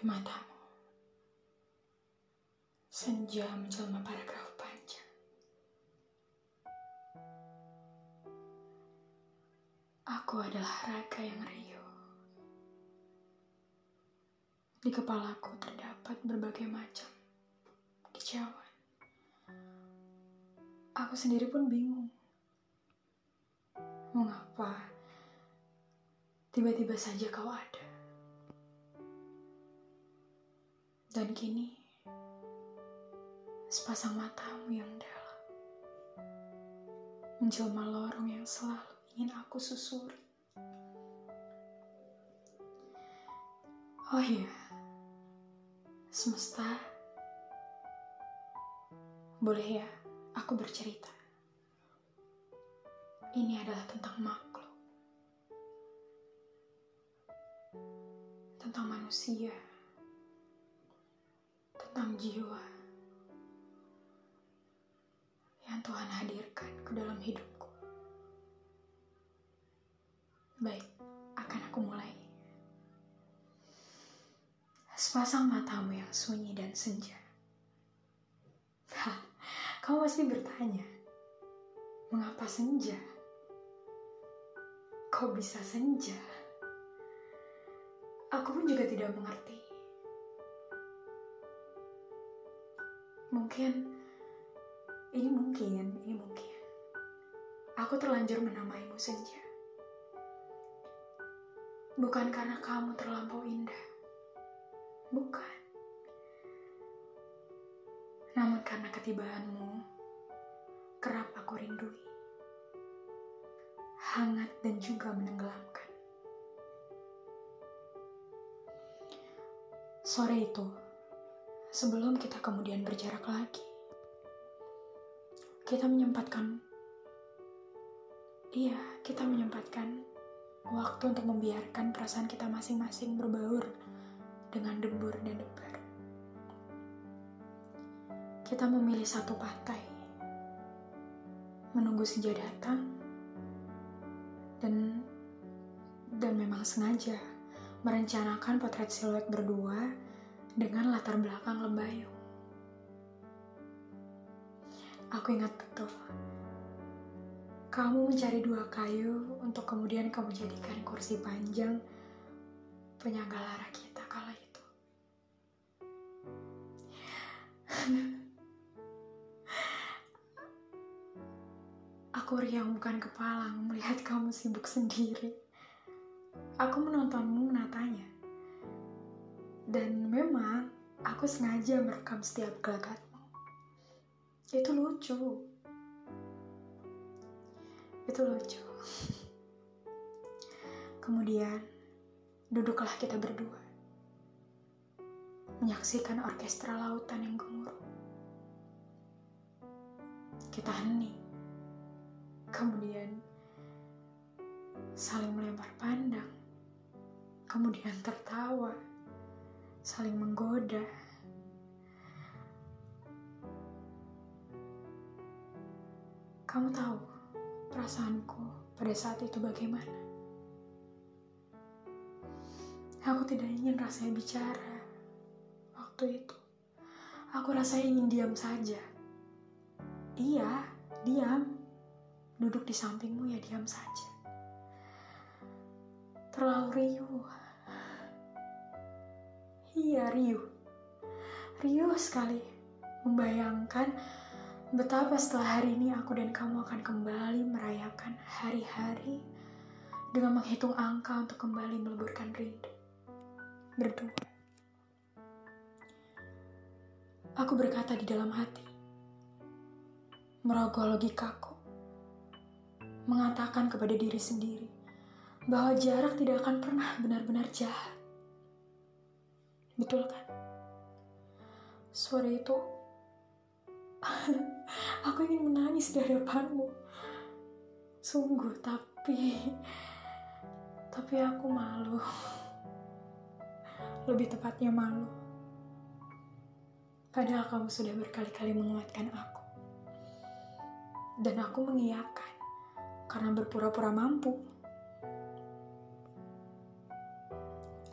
Matamu, senja menjelma paragraf panjang. Aku adalah raga yang riuh. Di kepalaku terdapat berbagai macam kicauan. Aku sendiri pun bingung. Mengapa tiba-tiba saja kau ada? Dan kini, sepasang matamu yang dalam menjelma lorong yang selalu ingin aku susuri. Oh iya, semesta, boleh ya aku bercerita. Ini adalah tentang makhluk, tentang manusia tentang jiwa yang Tuhan hadirkan ke dalam hidupku. Baik, akan aku mulai. Sepasang matamu yang sunyi dan senja. Kau pasti bertanya, mengapa senja? Kok bisa senja? Aku pun juga tidak mengerti. Mungkin ini mungkin, ini mungkin. Aku terlanjur menamaimu senja. Bukan karena kamu terlampau indah. Bukan. Namun karena ketibaanmu kerap aku rindui. Hangat dan juga menenggelamkan. Sore itu, sebelum kita kemudian berjarak lagi. Kita menyempatkan, iya, kita menyempatkan waktu untuk membiarkan perasaan kita masing-masing berbaur dengan debur dan debar. Kita memilih satu pantai, menunggu senja datang, dan dan memang sengaja merencanakan potret siluet berdua dengan latar belakang lembayung. Aku ingat betul. Kamu mencari dua kayu untuk kemudian kamu jadikan kursi panjang penyangga lara kita kala itu. Aku riang bukan kepala melihat kamu sibuk sendiri. Aku menontonmu menatanya. Dan memang aku sengaja merekam setiap gelagatmu. Itu lucu. Itu lucu. Kemudian, duduklah kita berdua. Menyaksikan orkestra lautan yang gemuruh. Kita hening. Kemudian, saling melempar pandang. Kemudian tertawa saling menggoda. Kamu tahu perasaanku pada saat itu bagaimana? Aku tidak ingin rasanya bicara waktu itu. Aku rasanya ingin diam saja. Iya, diam. Duduk di sampingmu ya diam saja. Terlalu riuh Riuh. Riuh sekali. Membayangkan betapa setelah hari ini aku dan kamu akan kembali merayakan hari-hari dengan menghitung angka untuk kembali meleburkan rindu. Berdua. Aku berkata di dalam hati, merogoh logikaku, mengatakan kepada diri sendiri bahwa jarak tidak akan pernah benar-benar jahat Betul kan? Sore itu aku ingin menangis di hadapanmu. Sungguh, tapi tapi aku malu. Lebih tepatnya malu. Padahal kamu sudah berkali-kali menguatkan aku. Dan aku mengiyakan karena berpura-pura mampu.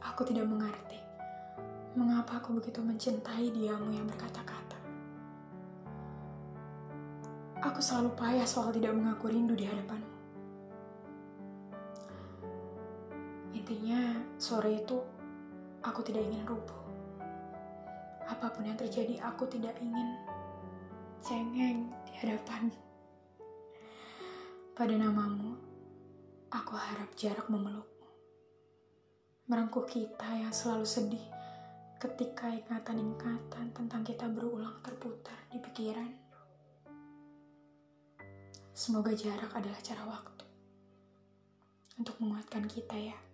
Aku tidak mengerti Mengapa aku begitu mencintai diamu yang berkata-kata? Aku selalu payah soal tidak mengaku rindu di hadapanmu. Intinya, sore itu aku tidak ingin rubuh. Apa pun yang terjadi, aku tidak ingin cengeng di hadapanmu. Pada namamu, aku harap jarak memelukmu. Merengkuh kita yang selalu sedih ketika ingatan-ingatan tentang kita berulang terputar di pikiran. Semoga jarak adalah cara waktu untuk menguatkan kita ya.